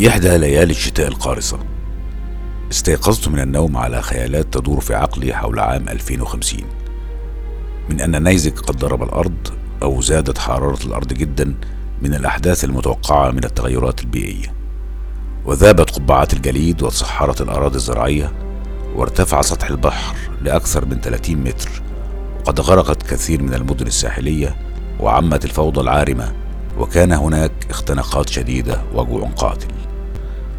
في إحدى ليالي الشتاء القارصة. استيقظت من النوم على خيالات تدور في عقلي حول عام 2050 من أن نيزك قد ضرب الأرض أو زادت حرارة الأرض جدا من الأحداث المتوقعة من التغيرات البيئية. وذابت قبعات الجليد وتصحرت الأراضي الزراعية وارتفع سطح البحر لأكثر من 30 متر. وقد غرقت كثير من المدن الساحلية وعمت الفوضى العارمة وكان هناك اختناقات شديدة وجوع قاتل.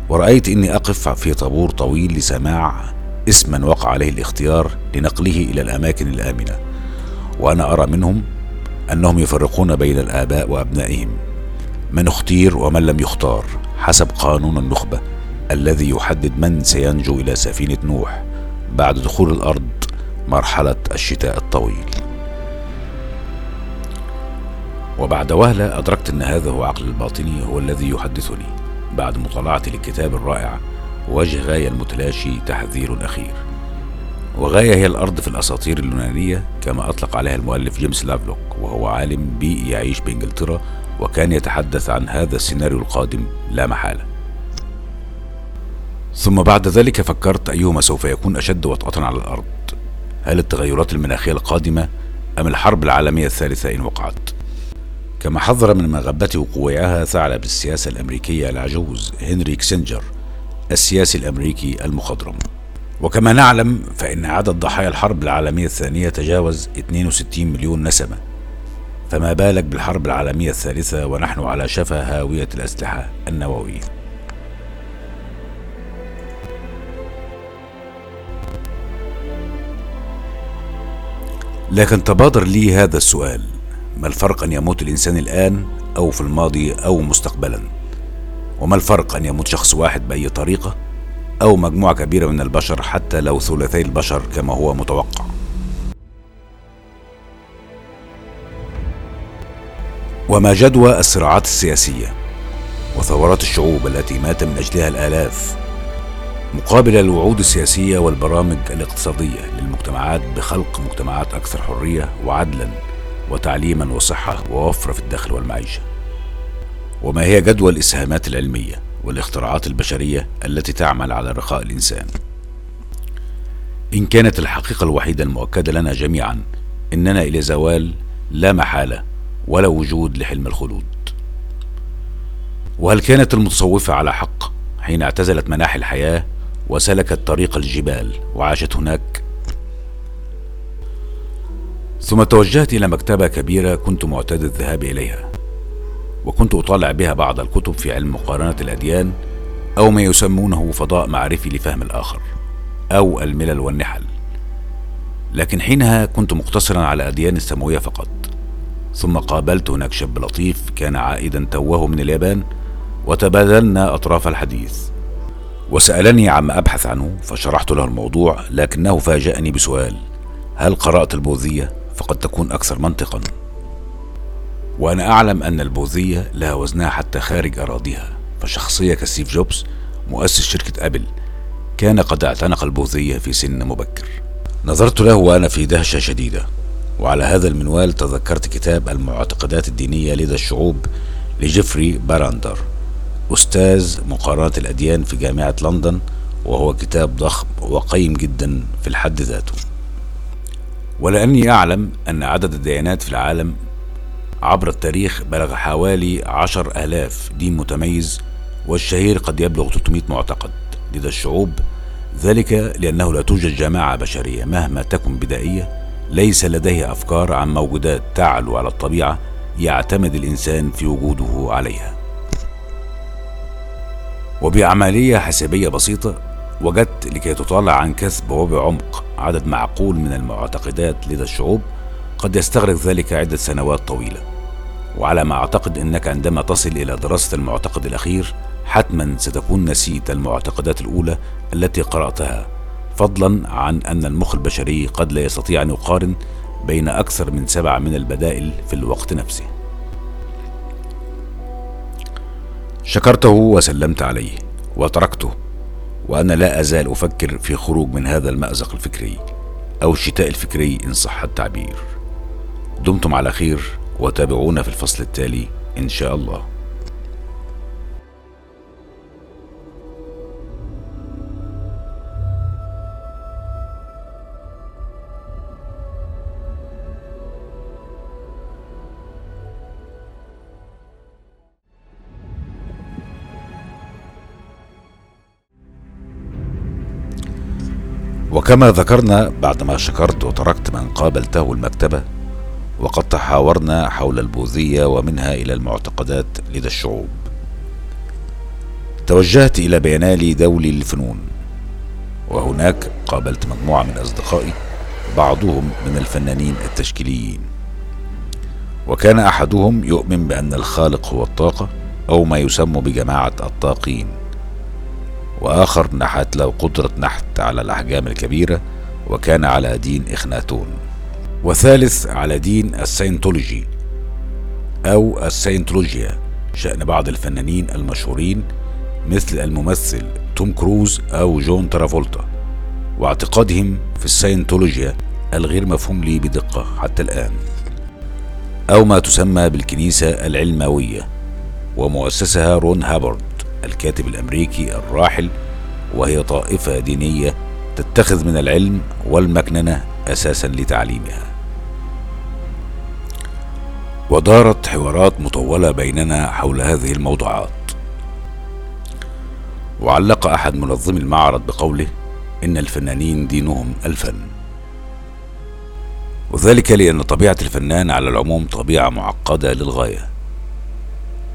ورأيت إني أقف في طابور طويل لسماع اسما وقع عليه الاختيار لنقله إلى الأماكن الآمنة وأنا أرى منهم أنهم يفرقون بين الآباء وأبنائهم من اختير ومن لم يختار حسب قانون النخبة الذي يحدد من سينجو إلى سفينة نوح بعد دخول الأرض مرحلة الشتاء الطويل. وبعد وهلة أدركت أن هذا هو عقل الباطني هو الذي يحدثني. بعد مطالعتي للكتاب الرائع وجه غاية المتلاشي تحذير أخير. وغاية هي الأرض في الأساطير اليونانية كما أطلق عليها المؤلف جيمس لافلوك وهو عالم بيئي يعيش بإنجلترا وكان يتحدث عن هذا السيناريو القادم لا محالة. ثم بعد ذلك فكرت أيهما سوف يكون أشد وطأة على الأرض. هل التغيرات المناخية القادمة أم الحرب العالمية الثالثة إن وقعت؟ كما حذر من مغبة وقوعها ثعلب السياسة الأمريكية العجوز هنري كسنجر السياسي الأمريكي المخضرم. وكما نعلم فإن عدد ضحايا الحرب العالمية الثانية تجاوز 62 مليون نسمة. فما بالك بالحرب العالمية الثالثة ونحن على شفا هاوية الأسلحة النووية؟ لكن تبادر لي هذا السؤال. ما الفرق أن يموت الإنسان الآن أو في الماضي أو مستقبلا؟ وما الفرق أن يموت شخص واحد بأي طريقة أو مجموعة كبيرة من البشر حتى لو ثلثي البشر كما هو متوقع؟ وما جدوى الصراعات السياسية وثورات الشعوب التي مات من أجلها الآلاف مقابل الوعود السياسية والبرامج الاقتصادية للمجتمعات بخلق مجتمعات أكثر حرية وعدلا؟ وتعليما وصحة ووفرة في الدخل والمعيشة. وما هي جدوى الإسهامات العلمية والاختراعات البشرية التي تعمل على رخاء الإنسان؟ إن كانت الحقيقة الوحيدة المؤكدة لنا جميعا إننا إلى زوال لا محالة ولا وجود لحلم الخلود. وهل كانت المتصوفة على حق حين اعتزلت مناحي الحياة وسلكت طريق الجبال وعاشت هناك ثم توجهت إلى مكتبة كبيرة كنت معتاد الذهاب إليها وكنت أطالع بها بعض الكتب في علم مقارنة الأديان أو ما يسمونه فضاء معرفي لفهم الآخر أو الملل والنحل لكن حينها كنت مقتصرا على أديان السماوية فقط ثم قابلت هناك شاب لطيف كان عائدا توه من اليابان وتبادلنا أطراف الحديث وسألني عما أبحث عنه فشرحت له الموضوع لكنه فاجأني بسؤال هل قرأت البوذية؟ فقد تكون أكثر منطقا. وأنا أعلم أن البوذية لها وزنها حتى خارج أراضيها. فشخصية كستيف جوبز مؤسس شركة أبل كان قد اعتنق البوذية في سن مبكر. نظرت له وأنا في دهشة شديدة. وعلى هذا المنوال تذكرت كتاب المعتقدات الدينية لدى الشعوب لجيفري بارندر أستاذ مقارنة الأديان في جامعة لندن وهو كتاب ضخم وقيم جدا في الحد ذاته. ولأني أعلم أن عدد الديانات في العالم عبر التاريخ بلغ حوالي عشر آلاف دين متميز والشهير قد يبلغ 300 معتقد. لدى الشعوب ذلك لأنه لا توجد جماعة بشرية مهما تكن بدائية ليس لديه أفكار عن موجودات تعلو على الطبيعة يعتمد الإنسان في وجوده عليها. وبعملية حسابية بسيطة وجدت لكي تطالع عن كسب وبعمق عدد معقول من المعتقدات لدى الشعوب قد يستغرق ذلك عدة سنوات طويلة. وعلى ما أعتقد أنك عندما تصل إلى دراسة المعتقد الأخير حتما ستكون نسيت المعتقدات الأولى التي قرأتها فضلا عن أن المخ البشري قد لا يستطيع أن يقارن بين أكثر من سبع من البدائل في الوقت نفسه. شكرته وسلمت عليه وتركته. وأنا لا أزال أفكر في خروج من هذا المأزق الفكري أو الشتاء الفكري إن صح التعبير. دمتم على خير وتابعونا في الفصل التالي إن شاء الله. وكما ذكرنا بعدما شكرت وتركت من قابلته المكتبة وقد تحاورنا حول البوذية ومنها إلى المعتقدات لدى الشعوب. توجهت إلى بيانالي دولي للفنون وهناك قابلت مجموعة من أصدقائي بعضهم من الفنانين التشكيليين. وكان أحدهم يؤمن بأن الخالق هو الطاقة أو ما يسمى بجماعة الطاقين. وآخر نحت له قدرة نحت على الأحجام الكبيرة وكان على دين إخناتون. وثالث على دين السينتولوجي أو السينتولوجيا شأن بعض الفنانين المشهورين مثل الممثل توم كروز أو جون ترافولتا. واعتقادهم في السينتولوجيا الغير مفهوم لي بدقة حتى الآن. أو ما تسمى بالكنيسة العلموية ومؤسسها رون هابرد. الكاتب الأمريكي الراحل وهي طائفة دينية تتخذ من العلم والمكننة أساسا لتعليمها. ودارت حوارات مطولة بيننا حول هذه الموضوعات. وعلق أحد منظمي المعرض بقوله إن الفنانين دينهم الفن وذلك لأن طبيعة الفنان على العموم طبيعة معقدة للغاية.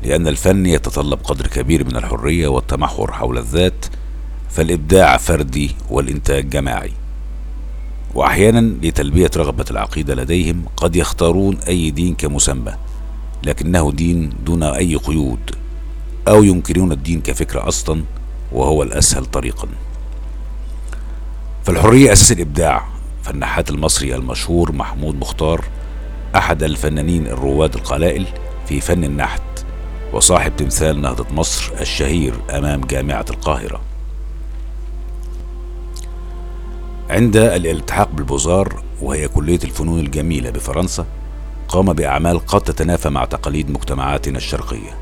لأن الفن يتطلب قدر كبير من الحرية والتمحور حول الذات فالإبداع فردي والإنتاج جماعي. وأحيانا لتلبية رغبة العقيدة لديهم قد يختارون أي دين كمسمى لكنه دين دون أي قيود أو ينكرون الدين كفكرة أصلا وهو الأسهل طريقا. فالحرية أساس الإبداع. فالنحات المصري المشهور محمود مختار أحد الفنانين الرواد القلائل في فن النحت. وصاحب تمثال نهضة مصر الشهير أمام جامعة القاهرة. عند الالتحاق بالبوزار وهي كلية الفنون الجميلة بفرنسا قام بأعمال قد تتنافى مع تقاليد مجتمعاتنا الشرقية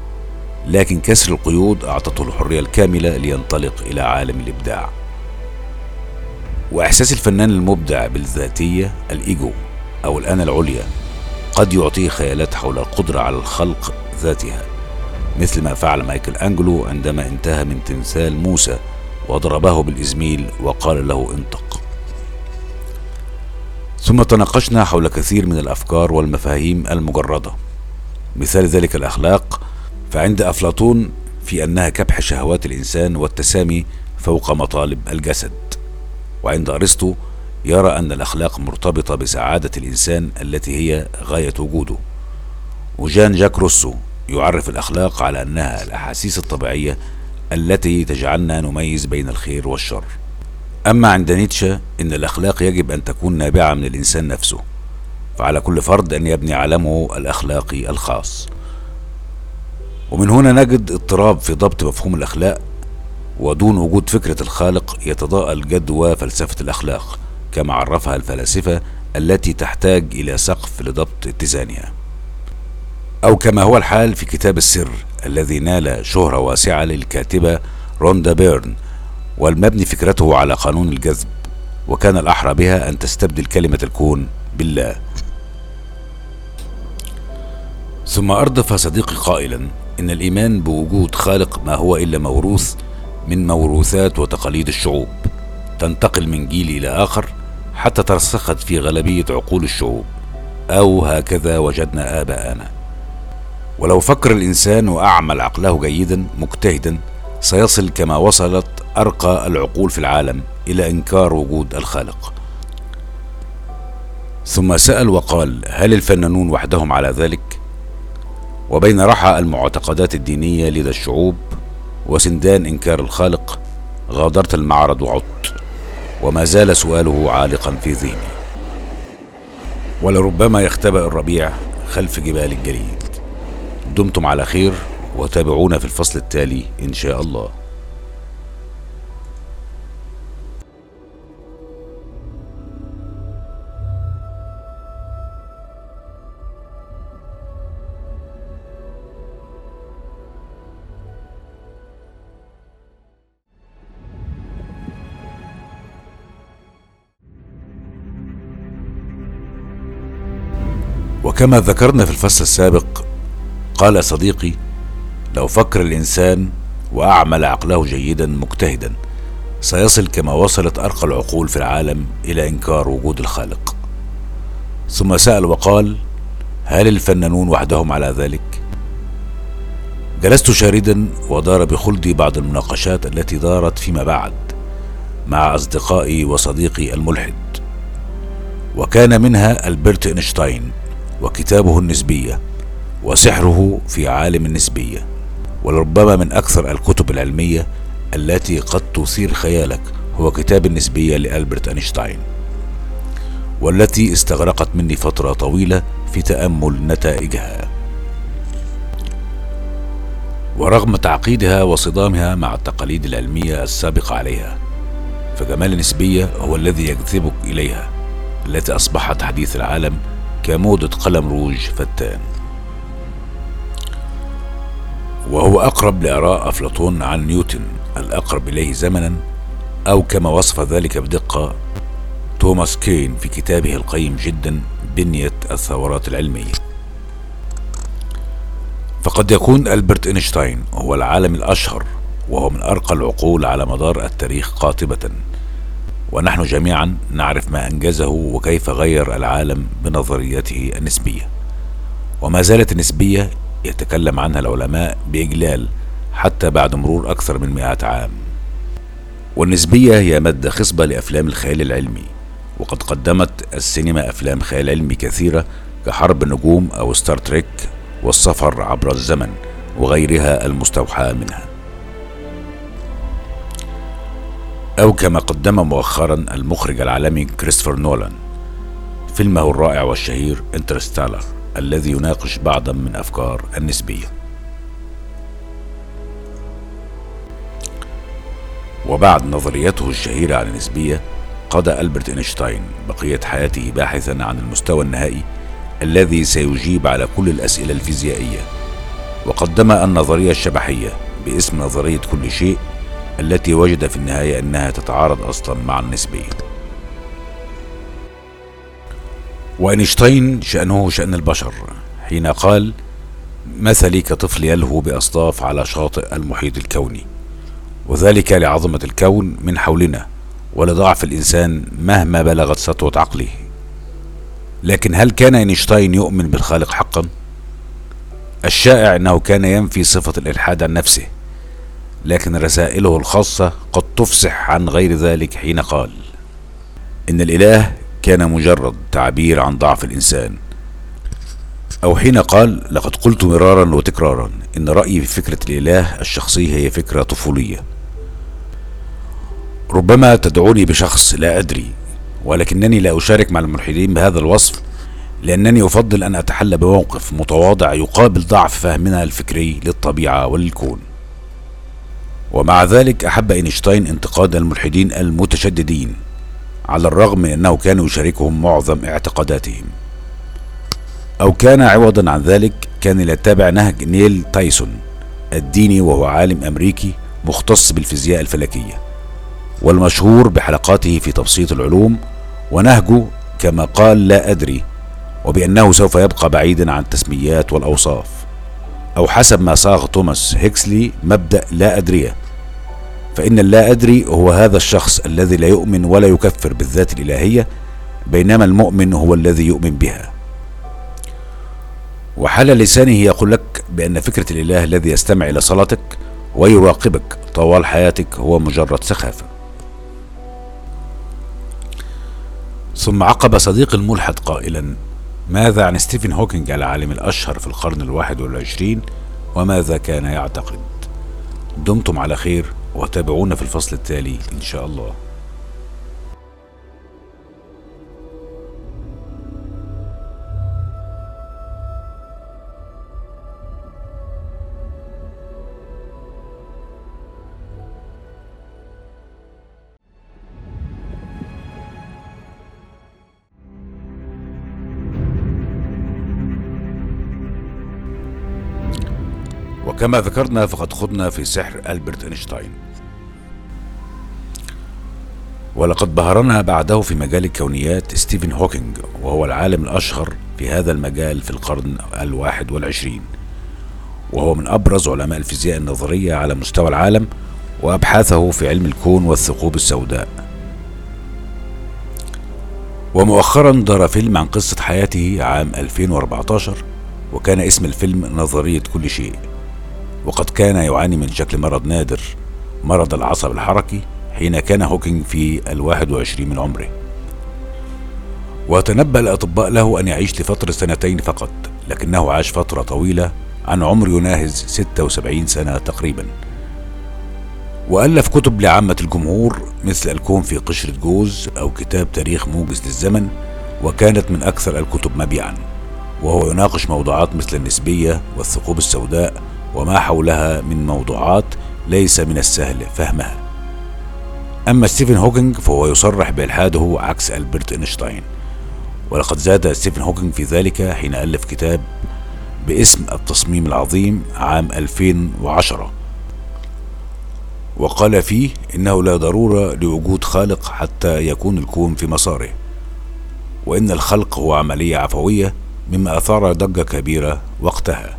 لكن كسر القيود أعطته الحرية الكاملة لينطلق إلى عالم الإبداع. وإحساس الفنان المبدع بالذاتية الإيجو أو الأنا العليا قد يعطيه خيالات حول القدرة على الخلق ذاتها. مثل ما فعل مايكل أنجلو عندما انتهى من تمثال موسى وضربه بالإزميل وقال له انطق. ثم تناقشنا حول كثير من الأفكار والمفاهيم المجردة. مثال ذلك الأخلاق فعند أفلاطون في أنها كبح شهوات الإنسان والتسامي فوق مطالب الجسد. وعند أرسطو يرى أن الأخلاق مرتبطة بسعادة الإنسان التي هي غاية وجوده. وجان جاك روسو يعرف الأخلاق على أنها الأحاسيس الطبيعية التي تجعلنا نميز بين الخير والشر. أما عند نيتشه إن الأخلاق يجب أن تكون نابعة من الإنسان نفسه فعلى كل فرد أن يبني علمه الأخلاقي الخاص. ومن هنا نجد اضطراب في ضبط مفهوم الأخلاق ودون وجود فكرة الخالق يتضاءل جدوى فلسفة الأخلاق كما عرفها الفلاسفة التي تحتاج إلى سقف لضبط اتزانها. أو كما هو الحال في كتاب السر الذي نال شهرة واسعة للكاتبة روندا بيرن والمبني فكرته على قانون الجذب وكان الأحرى بها أن تستبدل كلمة الكون بالله. ثم أردف صديقي قائلا إن الإيمان بوجود خالق ما هو إلا موروث من موروثات وتقاليد الشعوب تنتقل من جيل إلى آخر حتى ترسخت في غالبية عقول الشعوب. أو هكذا وجدنا آباءنا. ولو فكر الإنسان وأعمل عقله جيدا مجتهدا سيصل كما وصلت أرقى العقول في العالم إلى إنكار وجود الخالق. ثم سأل وقال هل الفنانون وحدهم على ذلك؟ وبين رحى المعتقدات الدينية لدى الشعوب وسندان إنكار الخالق غادرت المعرض وعدت وما زال سؤاله عالقا في ذهني. ولربما يختبئ الربيع خلف جبال الجليد. دمتم على خير وتابعونا في الفصل التالي إن شاء الله. وكما ذكرنا في الفصل السابق قال صديقي لو فكر الإنسان وأعمل عقله جيدا مجتهدا سيصل كما وصلت أرقى العقول في العالم إلى إنكار وجود الخالق. ثم سأل وقال هل الفنانون وحدهم على ذلك؟ جلست شاردا ودار بخلدي بعض المناقشات التي دارت فيما بعد مع أصدقائي وصديقي الملحد. وكان منها ألبرت إينشتاين وكتابه النسبية. وسحره في عالم النسبية ولربما من أكثر الكتب العلمية التي قد تثير خيالك هو كتاب النسبية لألبرت أينشتاين والتي استغرقت مني فترة طويلة في تأمل نتائجها. ورغم تعقيدها وصدامها مع التقاليد العلمية السابقة عليها فجمال النسبية هو الذي يجذبك إليها التي أصبحت حديث العالم كموضة كقلم روج فتان. وهو أقرب لآراء أفلاطون عن نيوتن الأقرب إليه زمنا أو كما وصف ذلك بدقة توماس كون في كتابه القيم جدا بنية الثورات العلمية. فقد يكون ألبرت إينشتاين هو العالم الأشهر وهو من أرقى العقول على مدار التاريخ قاطبة ونحن جميعا نعرف ما أنجزه وكيف غير العالم بنظريته النسبية. وما زالت النسبية يتكلم عنها العلماء بإجلال حتى بعد مرور أكثر من مئة عام. والنسبية هي مادة خصبة لأفلام الخيال العلمي وقد قدمت السينما أفلام خيال علمي كثيرة كحرب النجوم أو ستار تريك والسفر عبر الزمن وغيرها المستوحاة منها. أو كما قدم مؤخرا المخرج العالمي كريستوفر نولان فيلمه الرائع والشهير Interstellar الذي يناقش بعضا من أفكار النسبية. وبعد نظريته الشهيرة عن النسبية قضى ألبرت إينشتاين بقية حياته باحثا عن المستوى النهائي الذي سيجيب على كل الأسئلة الفيزيائية. وقدم النظرية الشبحية باسم نظرية كل شيء التي وجد في النهاية أنها تتعارض أصلا مع النسبية. وأينشتاين شأنه شأن البشر حين قال مثلي كطفل يلهو بأصداف على شاطئ المحيط الكوني وذلك لعظمة الكون من حولنا ولضعف الإنسان مهما بلغت سطوة عقله لكن هل كان أينشتاين يؤمن بالخالق حقا؟ الشائع أنه كان ينفي صفة الإلحاد عن نفسه لكن رسائله الخاصة قد تفصح عن غير ذلك حين قال إن الإله كان مجرد تعبير عن ضعف الإنسان. أو حين قال لقد قلت مرارا وتكرارا إن رأيي في فكرة الإله الشخصي هي فكرة طفولية. ربما تدعوني بشخص لا أدري ولكنني لا أشارك مع الملحدين بهذا الوصف لأنني أفضل أن أتحلى بموقف متواضع يقابل ضعف فهمنا الفكري للطبيعة وللكون ومع ذلك أحب أينشتاين انتقاد الملحدين المتشددين. على الرغم من أنه كان يشاركهم معظم اعتقاداتهم. أو كان عوضا عن ذلك كان يتبع نهج نيل تايسون الديني وهو عالم أمريكي مختص بالفيزياء الفلكية والمشهور بحلقاته في تبسيط العلوم ونهجه كما قال لا أدري وبأنه سوف يبقى بعيدا عن التسميات والأوصاف. أو حسب ما صاغ توماس هيكسلي مبدأ لا أدريه فإن اللا أدري هو هذا الشخص الذي لا يؤمن ولا يكفر بالذات الإلهية بينما المؤمن هو الذي يؤمن بها. وحال لسانه يقول لك بأن فكرة الإله الذي يستمع إلى صلاتك ويراقبك طوال حياتك هو مجرد سخافة. ثم عقب صديقي الملحد قائلا ماذا عن ستيفن هوكينج العالم الأشهر في القرن الواحد والعشرين؟ وماذا كان يعتقد؟ دمتم على خير. وتابعونا في الفصل التالي إن شاء الله. وكما ذكرنا فقد خضنا في سحر ألبرت أينشتاين. ولقد بهرنا بعده في مجال الكونيات ستيفن هوكينج وهو العالم الأشهر في هذا المجال في القرن الواحد والعشرين. وهو من أبرز علماء الفيزياء النظرية على مستوى العالم وأبحاثه في علم الكون والثقوب السوداء. ومؤخرا دار فيلم عن قصة حياته عام 2014 وكان اسم الفيلم نظرية كل شيء. وقد كان يعاني من شكل مرض نادر مرض العصب الحركي حين كان هوكينج في الواحد وعشرين من عمره. وتنبأ الأطباء له أن يعيش لفترة سنتين فقط لكنه عاش فترة طويلة عن عمر يناهز 76 سنة تقريبا. وألف كتب لعامة الجمهور مثل الكون في قشرة جوز أو كتاب تاريخ موجز للزمن وكانت من أكثر الكتب مبيعا. وهو يناقش موضوعات مثل النسبية والثقوب السوداء وما حولها من موضوعات ليس من السهل فهمها. أما ستيفن هوكينج فهو يصرح بإلحاده عكس ألبرت إينشتاين. ولقد زاد ستيفن هوكينج في ذلك حين ألف كتاب باسم التصميم العظيم عام 2010 وقال فيه إنه لا ضرورة لوجود خالق حتى يكون الكون في مساره. وإن الخلق هو عملية عفوية مما أثار ضجة كبيرة وقتها.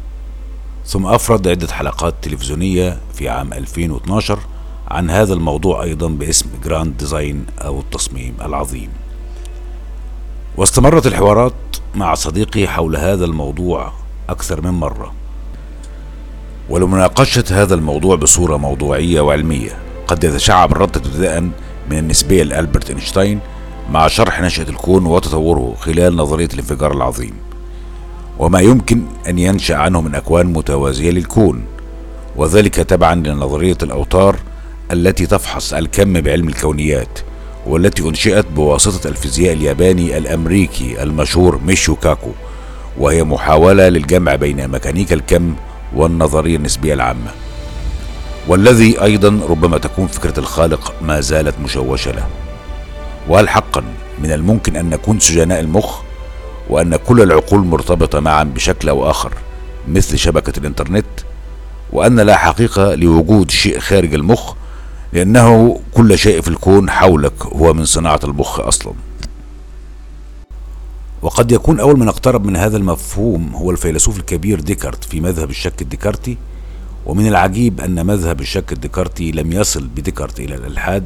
ثم أفرد عدة حلقات تلفزيونية في عام 2012 عن هذا الموضوع أيضا باسم Grand Design أو التصميم العظيم. واستمرت الحوارات مع صديقي حول هذا الموضوع أكثر من مرة. ولمناقشة هذا الموضوع بصورة موضوعية وعلمية. قد يتشعب الرد ابتداء من النسبية لألبرت إينشتاين مع شرح نشأة الكون وتطوره خلال نظرية الانفجار العظيم. وما يمكن أن ينشأ عنه من أكوان متوازية للكون وذلك تبعا لنظرية الأوتار التي تفحص الكم بعلم الكونيات والتي أنشئت بواسطة الفيزيائي الياباني الأمريكي المشهور ميشيو كاكو وهي محاولة للجمع بين ميكانيكا الكم والنظرية النسبية العامة. والذي أيضا ربما تكون فكرة الخالق ما زالت مشوشة له. وهل حقا من الممكن أن نكون سجناء المخ؟ وأن كل العقول مرتبطة معا بشكل أو آخر مثل شبكة الإنترنت وأن لا حقيقة لوجود شيء خارج المخ لأنه كل شيء في الكون حولك هو من صناعة المخ أصلا. وقد يكون أول من اقترب من هذا المفهوم هو الفيلسوف الكبير ديكارت في مذهب الشك الديكارتي ومن العجيب أن مذهب الشك الديكارتي لم يصل بديكارت إلى الإلحاد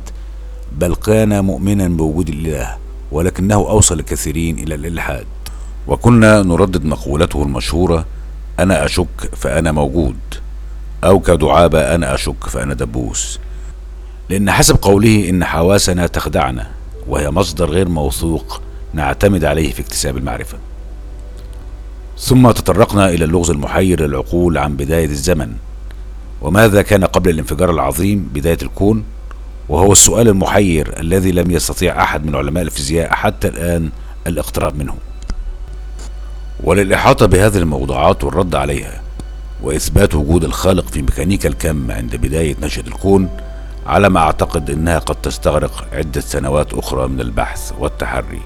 بل كان مؤمنا بوجود الإله ولكنه أوصل الكثيرين إلى الإلحاد. وكنا نردد مقولته المشهورة أنا أشك فأنا موجود أو كدعابة أنا أشك فأنا دبوس. لأن حسب قوله إن حواسنا تخدعنا وهي مصدر غير موثوق نعتمد عليه في اكتساب المعرفة. ثم تطرقنا إلى اللغز المحير للعقول عن بداية الزمن. وماذا كان قبل الانفجار العظيم بداية الكون؟ وهو السؤال المحير الذي لم يستطيع أحد من علماء الفيزياء حتى الآن الاقتراب منه. وللإحاطة بهذه الموضوعات والرد عليها وإثبات وجود الخالق في ميكانيكا الكم عند بداية نشأة الكون على ما أعتقد أنها قد تستغرق عدة سنوات أخرى من البحث والتحري.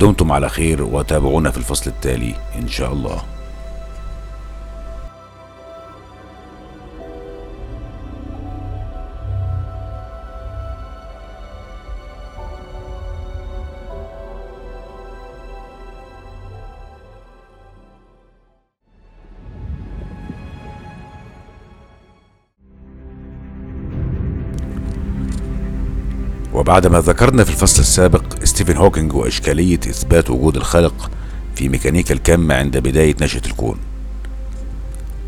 دمتم على خير وتابعونا في الفصل التالي إن شاء الله. وبعدما ذكرنا في الفصل السابق ستيفن هوكينج وإشكالية إثبات وجود الخلق في ميكانيكا الكم عند بداية نشأة الكون.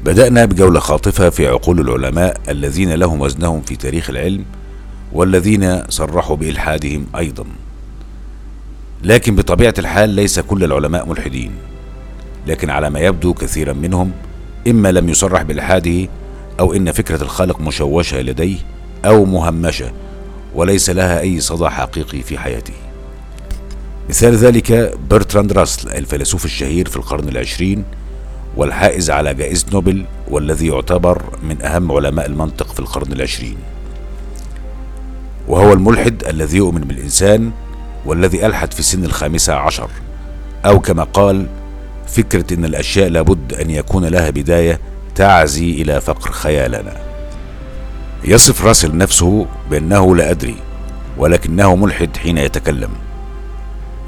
بدأنا بجولة خاطفة في عقول العلماء الذين لهم وزنهم في تاريخ العلم والذين صرحوا بإلحادهم أيضا. لكن بطبيعة الحال ليس كل العلماء ملحدين. لكن على ما يبدو كثيرا منهم إما لم يصرح بإلحاده أو إن فكرة الخالق مشوشة لديه أو مهمشة. وليس لها أي صدى حقيقي في حياته. مثال ذلك برتراند راسل الفيلسوف الشهير في القرن العشرين والحائز على جائزة نوبل والذي يعتبر من أهم علماء المنطق في القرن العشرين. وهو الملحد الذي يؤمن بالإنسان والذي ألحد في سن الخامسة عشر. أو كما قال فكرة أن الأشياء لابد أن يكون لها بداية تعزي إلى فقر خيالنا. يصف راسل نفسه بأنه لا أدري ولكنه ملحد حين يتكلم.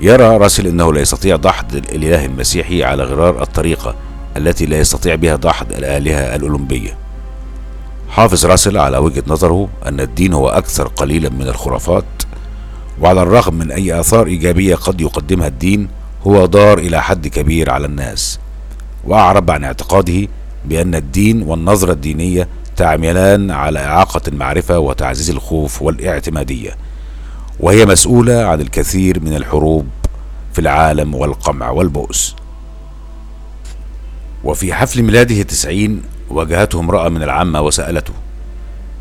يرى راسل أنه لا يستطيع دحض الإله المسيحي على غرار الطريقة التي لا يستطيع بها دحض الآلهة الأولمبية. حافظ راسل على وجهة نظره أن الدين هو أكثر قليلا من الخرافات وعلى الرغم من أي آثار إيجابية قد يقدمها الدين هو ضار إلى حد كبير على الناس. وأعرب عن اعتقاده بأن الدين والنظرة الدينية تعملان على إعاقة المعرفة وتعزيز الخوف والاعتمادية وهي مسؤولة عن الكثير من الحروب في العالم والقمع والبؤس. وفي حفل ميلاده التسعين واجهته امرأة من العامة وسألته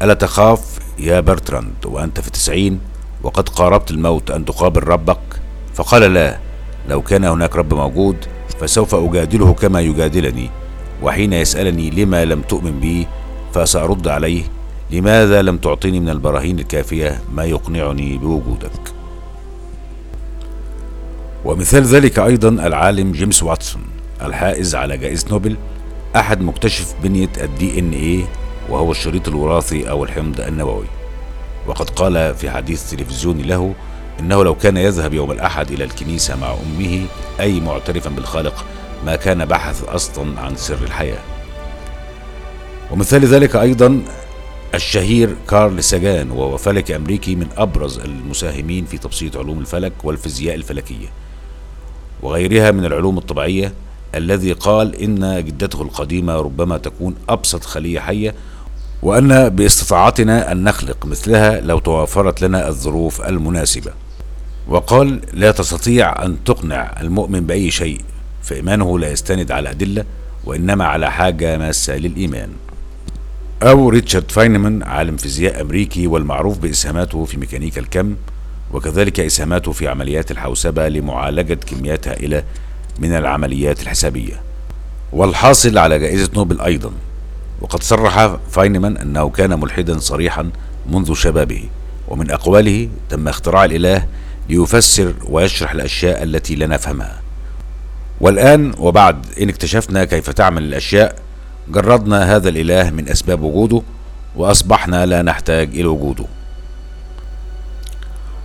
ألا تخاف يا برتراند وأنت في التسعين وقد قاربت الموت أن تقابل ربك؟ فقال لا لو كان هناك رب موجود فسوف أجادله كما يجادلني وحين يسألني لما لم تؤمن بي فسأرد عليه لماذا لم تعطيني من البراهين الكافية ما يقنعني بوجودك؟ ومثال ذلك أيضا العالم جيمس واتسون الحائز على جائزة نوبل أحد مكتشف بنية الدي إن إيه وهو الشريط الوراثي أو الحمض النووي. وقد قال في حديث تلفزيوني له إنه لو كان يذهب يوم الأحد إلى الكنيسة مع أمه أي معترفا بالخالق ما كان بحث أصلا عن سر الحياة. ومثال ذلك أيضا الشهير كارل ساجان وهو فلكي أمريكي من أبرز المساهمين في تبسيط علوم الفلك والفيزياء الفلكية وغيرها من العلوم الطبيعية الذي قال إن جدته القديمة ربما تكون أبسط خلية حية وأن باستطاعتنا أن نخلق مثلها لو توافرت لنا الظروف المناسبة. وقال لا تستطيع أن تقنع المؤمن بأي شيء فإيمانه لا يستند على أدلة وإنما على حاجة ماسة للإيمان. أو ريتشارد فاينمان عالم فيزياء أمريكي والمعروف بإسهاماته في ميكانيكا الكم وكذلك إسهاماته في عمليات الحوسبة لمعالجة كميات هائلة من العمليات الحسابية. والحاصل على جائزة نوبل أيضا. وقد صرح فاينمان أنه كان ملحدا صريحا منذ شبابه. ومن أقواله تم اختراع الإله ليفسر ويشرح الأشياء التي لا نفهمها. والآن وبعد إن اكتشفنا كيف تعمل الأشياء جردنا هذا الإله من أسباب وجوده وأصبحنا لا نحتاج إلى وجوده.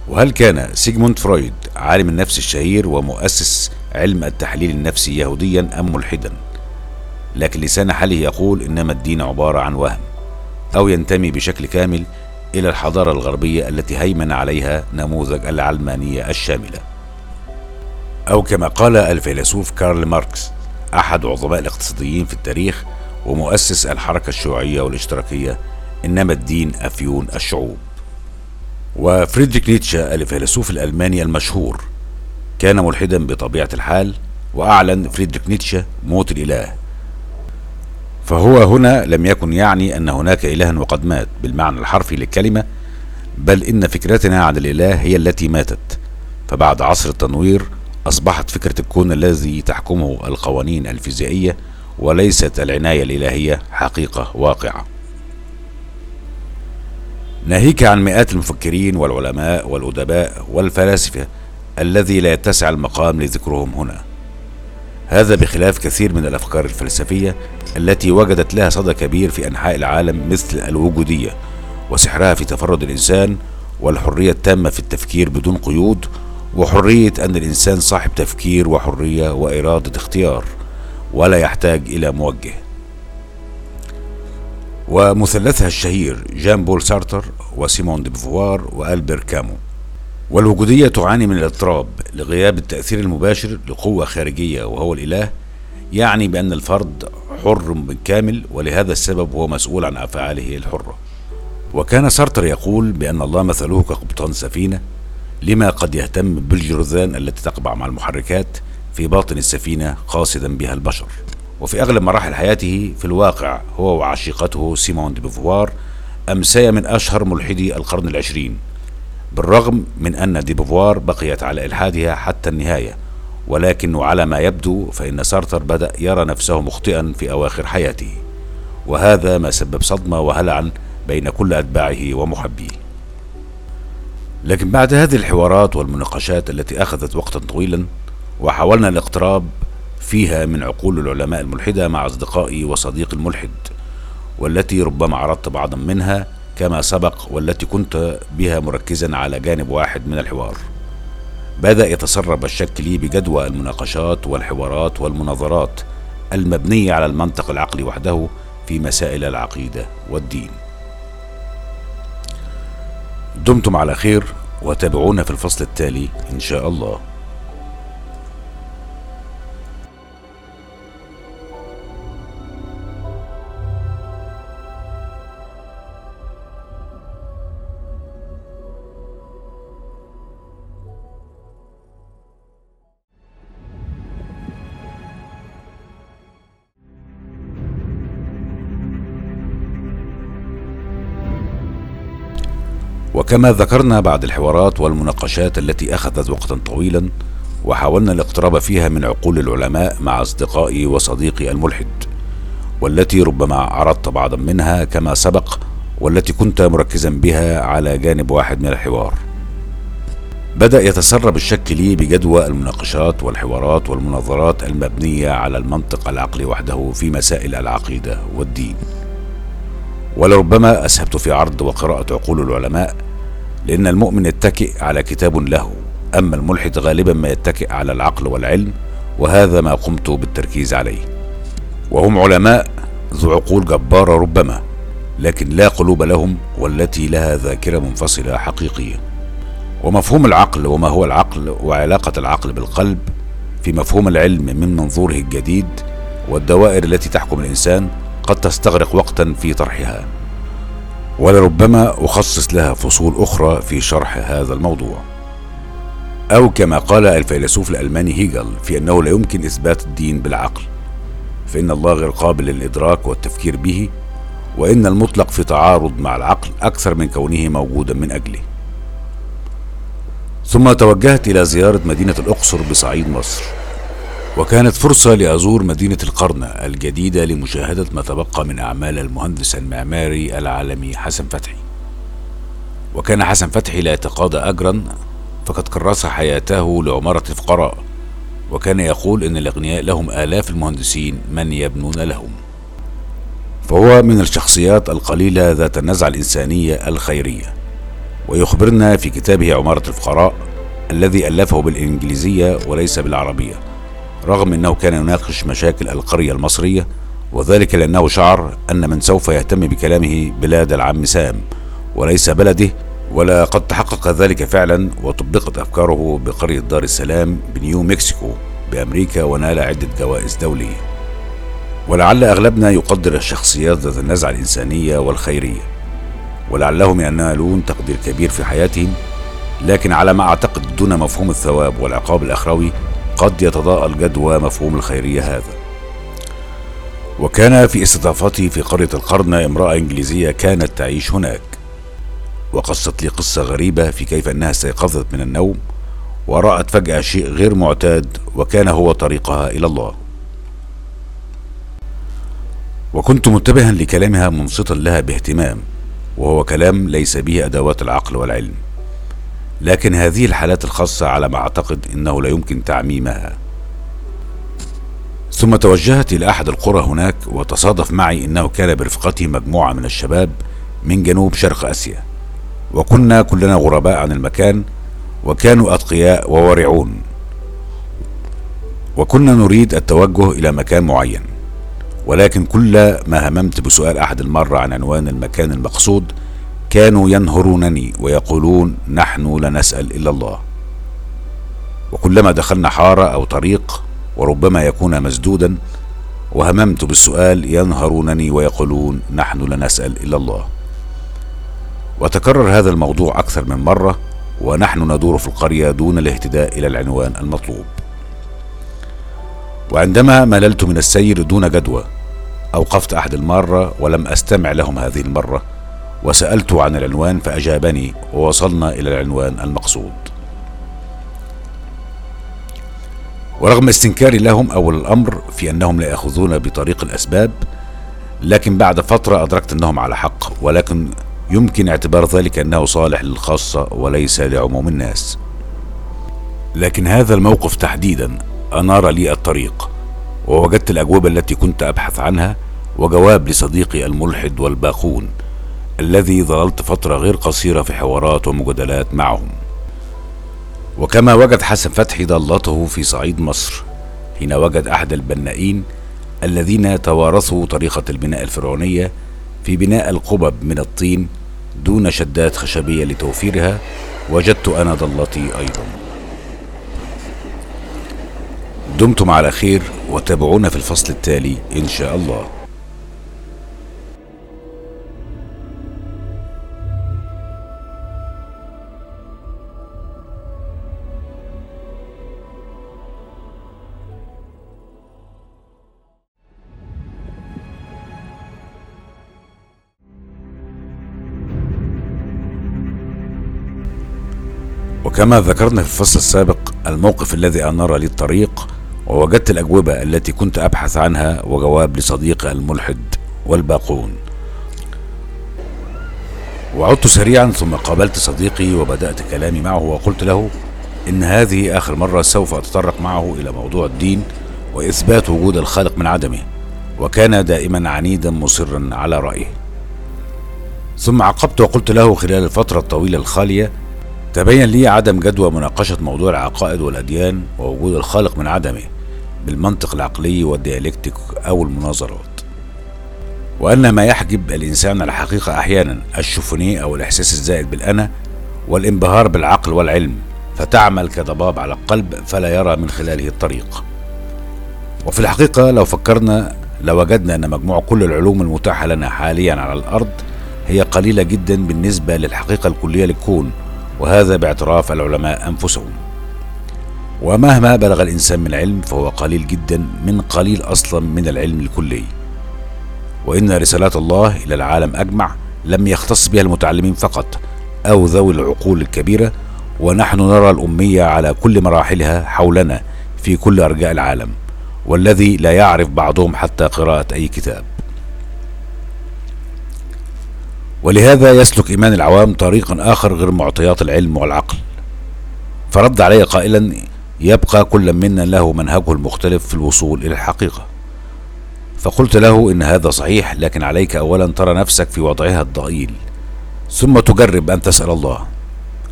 وهل كان سيغموند فرويد عالم النفس الشهير ومؤسس علم التحليل النفسي يهوديا أم ملحدا؟ لكن لسان حاله يقول إنما الدين عبارة عن وهم أو ينتمي بشكل كامل إلى الحضارة الغربية التي هيمن عليها نموذج العلمانية الشاملة. أو كما قال الفيلسوف كارل ماركس أحد عظماء الاقتصاديين في التاريخ ومؤسس الحركة الشيوعية والاشتراكية إنما الدين أفيون الشعوب. وفريدريك نيتشه الفيلسوف الألماني المشهور كان ملحدا بطبيعة الحال وأعلن فريدريك نيتشه موت الإله. فهو هنا لم يكن يعني أن هناك إله وقد مات بالمعنى الحرفي للكلمة بل إن فكرتنا عن الإله هي التي ماتت. فبعد عصر التنوير أصبحت فكرة الكون الذي تحكمه القوانين الفيزيائية وليست العناية الإلهية حقيقة واقعة. ناهيك عن مئات المفكرين والعلماء والأدباء والفلاسفة الذي لا يتسع المقام لذكرهم هنا. هذا بخلاف كثير من الأفكار الفلسفية التي وجدت لها صدى كبير في أنحاء العالم مثل الوجودية وسحرها في تفرد الإنسان والحرية التامة في التفكير بدون قيود وحرية أن الإنسان صاحب تفكير وحرية وإرادة اختيار. ولا يحتاج إلى موجه. ومثلثها الشهير جان بول سارتر وسيمون دي بوفوار وألبر كامو. والوجودية تعاني من الاضطراب لغياب التأثير المباشر لقوة خارجية وهو الإله يعني بأن الفرد حر بالكامل ولهذا السبب هو مسؤول عن أفعاله الحرة. وكان سارتر يقول بأن الله مثله كقبطان سفينة لما قد يهتم بالجرذان التي تقبع مع المحركات في باطن السفينة قاصدا بها البشر. وفي أغلب مراحل حياته في الواقع هو وعشيقته سيمون دي بوفوار أمسيا من أشهر ملحدي القرن العشرين بالرغم من أن دي بوفوار بقيت على إلحادها حتى النهاية. ولكن على ما يبدو فإن سارتر بدأ يرى نفسه مخطئا في أواخر حياته. وهذا ما سبب صدمة وهلعا بين كل أتباعه ومحبيه. لكن بعد هذه الحوارات والمناقشات التي أخذت وقتا طويلا وحاولنا الاقتراب فيها من عقول العلماء الملحدة مع أصدقائي وصديقي الملحد والتي ربما عرضت بعضا منها كما سبق والتي كنت بها مركزا على جانب واحد من الحوار. بدأ يتسرب الشك لي بجدوى المناقشات والحوارات والمناظرات المبنية على المنطق العقلي وحده في مسائل العقيدة والدين. دمتم على خير وتابعونا في الفصل التالي إن شاء الله. وكما ذكرنا بعد الحوارات والمناقشات التي أخذت وقتا طويلا وحاولنا الاقتراب فيها من عقول العلماء مع أصدقائي وصديقي الملحد والتي ربما عرضت بعضا منها كما سبق والتي كنت مركزا بها على جانب واحد من الحوار. بدأ يتسرب الشك لي بجدوى المناقشات والحوارات والمناظرات المبنية على المنطق العقلي وحده في مسائل العقيدة والدين. ولربما أسهبت في عرض وقراءة عقول العلماء لأن المؤمن يتكئ على كتاب له أما الملحد غالبا ما يتكئ على العقل والعلم وهذا ما قمت بالتركيز عليه. وهم علماء ذو عقول جبارة ربما لكن لا قلوب لهم والتي لها ذاكرة منفصلة حقيقية. ومفهوم العقل وما هو العقل وعلاقة العقل بالقلب في مفهوم العلم من منظوره الجديد والدوائر التي تحكم الإنسان قد تستغرق وقتا في طرحها. ولربما أخصص لها فصول أخرى في شرح هذا الموضوع. أو كما قال الفيلسوف الألماني هيجل في أنه لا يمكن إثبات الدين بالعقل فإن الله غير قابل للإدراك والتفكير به وإن المطلق في تعارض مع العقل أكثر من كونه موجودا من أجله. ثم توجهت إلى زيارة مدينة الأقصر بصعيد مصر. وكانت فرصة لأزور مدينة القرن الجديدة لمشاهدة ما تبقى من أعمال المهندس المعماري العالمي حسن فتحي. وكان حسن فتحي لا يتقاضى أجرا فقد كرس حياته لعمارة الفقراء. وكان يقول إن الأغنياء لهم آلاف المهندسين من يبنون لهم. فهو من الشخصيات القليلة ذات النزعة الإنسانية الخيرية. ويخبرنا في كتابه عمارة الفقراء الذي ألفه بالإنجليزية وليس بالعربية. رغم أنه كان يناقش مشاكل القرية المصرية وذلك لأنه شعر أن من سوف يهتم بكلامه بلاد العم سام وليس بلده ولقد تحقق ذلك فعلا وطبقت أفكاره بقرية دار السلام بنيو مكسيكو بأمريكا ونال عدة جوائز دولية. ولعل أغلبنا يقدر الشخصيات ذات النزعة الإنسانية والخيرية. ولعلهم ينالون تقدير كبير في حياتهم لكن على ما أعتقد دون مفهوم الثواب والعقاب الأخروي قد يتضاءل جدوى مفهوم الخيرية هذا. وكان في استضافتي في قرية القرن امرأة إنجليزية كانت تعيش هناك. وقصت لي قصة غريبة في كيف أنها استيقظت من النوم ورأت فجأة شيء غير معتاد وكان هو طريقها إلى الله. وكنت منتبها لكلامها منصتا لها باهتمام وهو كلام ليس به أدوات العقل والعلم. لكن هذه الحالات الخاصة على ما أعتقد أنه لا يمكن تعميمها. ثم توجهت إلى أحد القرى هناك وتصادف معي أنه كان برفقته مجموعة من الشباب من جنوب شرق آسيا. وكنا كلنا غرباء عن المكان وكانوا أتقياء وورعون. وكنا نريد التوجه إلى مكان معين. ولكن كل ما هممت بسؤال أحد المرة عن عنوان المكان المقصود كانوا ينهرونني ويقولون نحن لا نسأل إلا الله. وكلما دخلنا حارة أو طريق وربما يكون مسدودا وهممت بالسؤال ينهرونني ويقولون نحن لا نسأل إلا الله. وتكرر هذا الموضوع أكثر من مرة ونحن ندور في القرية دون الاهتداء إلى العنوان المطلوب. وعندما مللت من السير دون جدوى أوقفت أحد المارة ولم أستمع لهم هذه المرة وسألته عن العنوان فأجابني ووصلنا إلى العنوان المقصود. ورغم استنكاري لهم أول الأمر في أنهم لا يأخذون بطريق الأسباب لكن بعد فترة أدركت أنهم على حق ولكن يمكن اعتبار ذلك أنه صالح للخاصة وليس لعموم الناس. لكن هذا الموقف تحديدا أنار لي الطريق ووجدت الأجوبة التي كنت أبحث عنها وجواب لصديقي الملحد والباقون الذي ظللت فترة غير قصيرة في حوارات ومجادلات معهم. وكما وجد حسن فتحي ضالته في صعيد مصر حين وجد أحد البنائين الذين توارثوا طريقة البناء الفرعونية في بناء القبب من الطين دون شدات خشبية لتوفيرها. وجدت أنا ضلتي أيضا. دمتم على خير وتابعونا في الفصل التالي إن شاء الله. وكما ذكرنا في الفصل السابق الموقف الذي أنار لي الطريق ووجدت الأجوبة التي كنت أبحث عنها وجواب لصديقي الملحد والباقون. وعدت سريعا ثم قابلت صديقي وبدأت كلامي معه وقلت له إن هذه آخر مرة سوف أتطرق معه إلى موضوع الدين وإثبات وجود الخالق من عدمه وكان دائما عنيدا مصرا على رأيه. ثم عقبت وقلت له خلال الفترة الطويلة الخالية تبين لي عدم جدوى مناقشة موضوع العقائد والأديان ووجود الخالق من عدمه بالمنطق العقلي والديالكتيك أو المناظرات. وأن ما يحجب الإنسان الحقيقة أحيانا الشوفونية أو الإحساس الزائد بالأنا والانبهار بالعقل والعلم فتعمل كضباب على القلب فلا يرى من خلاله الطريق. وفي الحقيقة لو فكرنا لوجدنا أن مجموع كل العلوم المتاحة لنا حاليا على الأرض هي قليلة جدا بالنسبة للحقيقة الكلية للكون وهذا باعتراف العلماء أنفسهم. ومهما بلغ الإنسان من علم فهو قليل جدا من قليل أصلا من العلم الكلي. وإن رسالات الله إلى العالم أجمع لم يختص بها المتعلمين فقط أو ذوي العقول الكبيرة ونحن نرى الأمية على كل مراحلها حولنا في كل أرجاء العالم والذي لا يعرف بعضهم حتى قراءة أي كتاب. ولهذا يسلك إيمان العوام طريقا آخر غير معطيات العلم والعقل. فرد علي قائلا يبقى كل منا له منهجه المختلف في الوصول إلى الحقيقة. فقلت له إن هذا صحيح لكن عليك أولا ترى نفسك في وضعها الضئيل. ثم تجرب أن تسأل الله.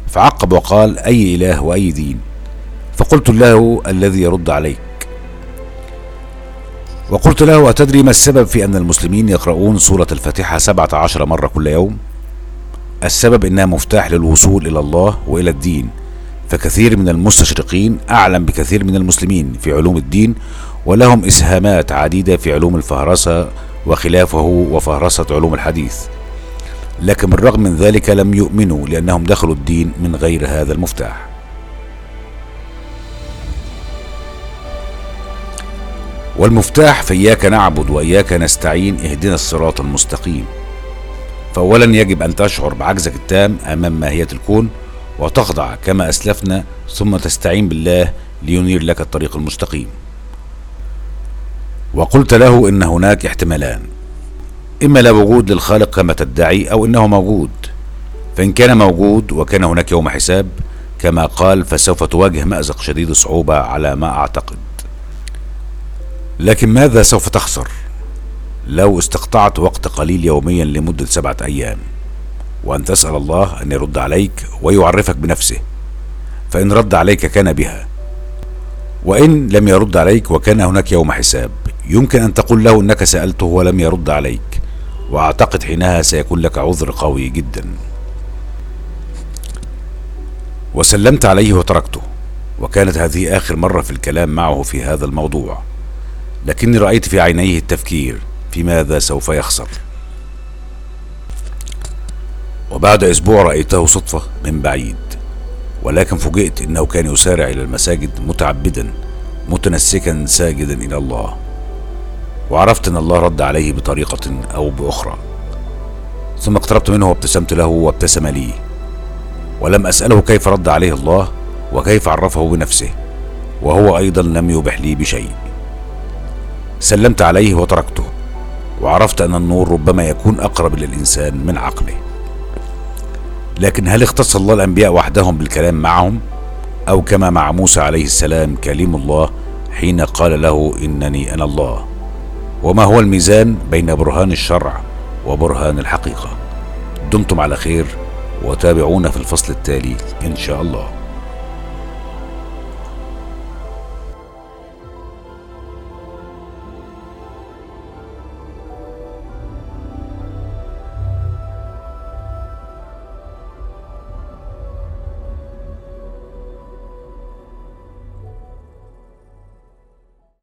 فعقب وقال أي إله وأي دين؟ فقلت له الذي يرد عليك. وقلت له أتدري ما السبب في أن المسلمين يقرؤون سورة الفاتحة سبعة عشر مرة كل يوم؟ السبب إنها مفتاح للوصول إلى الله وإلى الدين. فكثير من المستشرقين أعلم بكثير من المسلمين في علوم الدين ولهم إسهامات عديدة في علوم الفهرسة وخلافه وفهرسة علوم الحديث. لكن بالرغم من ذلك لم يؤمنوا لأنهم دخلوا الدين من غير هذا المفتاح. والمفتاح في إياك نعبد وإياك نستعين اهدنا الصراط المستقيم. فأولا يجب أن تشعر بعجزك التام أمام ماهية الكون وتخضع كما أسلفنا ثم تستعين بالله لينير لك الطريق المستقيم. وقلت له إن هناك احتمالان. إما لا وجود للخالق كما تدعي أو إنه موجود. فإن كان موجود وكان هناك يوم حساب كما قال فسوف تواجه مأزق شديد الصعوبة على ما أعتقد. لكن ماذا سوف تخسر؟ لو استقطعت وقت قليل يوميا لمدة سبعة أيام وأن تسأل الله أن يرد عليك ويعرفك بنفسه فإن رد عليك كان بها. وإن لم يرد عليك وكان هناك يوم حساب يمكن أن تقول له أنك سألته ولم يرد عليك وأعتقد حينها سيكون لك عذر قوي جدا. وسلمت عليه وتركته وكانت هذه آخر مرة في الكلام معه في هذا الموضوع. لكني رأيت في عينيه التفكير في ماذا سوف يخسر. وبعد أسبوع رأيته صدفة من بعيد ولكن فوجئت أنه كان يسارع إلى المساجد متعبدا متنسكا ساجدا إلى الله. وعرفت أن الله رد عليه بطريقة أو بأخرى. ثم اقتربت منه وابتسمت له وابتسم لي. ولم أسأله كيف رد عليه الله وكيف عرفه بنفسه وهو أيضا لم يبح لي بشيء. سلمت عليه وتركته وعرفت أن النور ربما يكون أقرب للإنسان من عقله. لكن هل اختص الله الأنبياء وحدهم بالكلام معهم؟ أو كما مع موسى عليه السلام كليم الله حين قال له إنني أنا الله؟ وما هو الميزان بين برهان الشرع وبرهان الحقيقة؟ دمتم على خير وتابعونا في الفصل التالي إن شاء الله.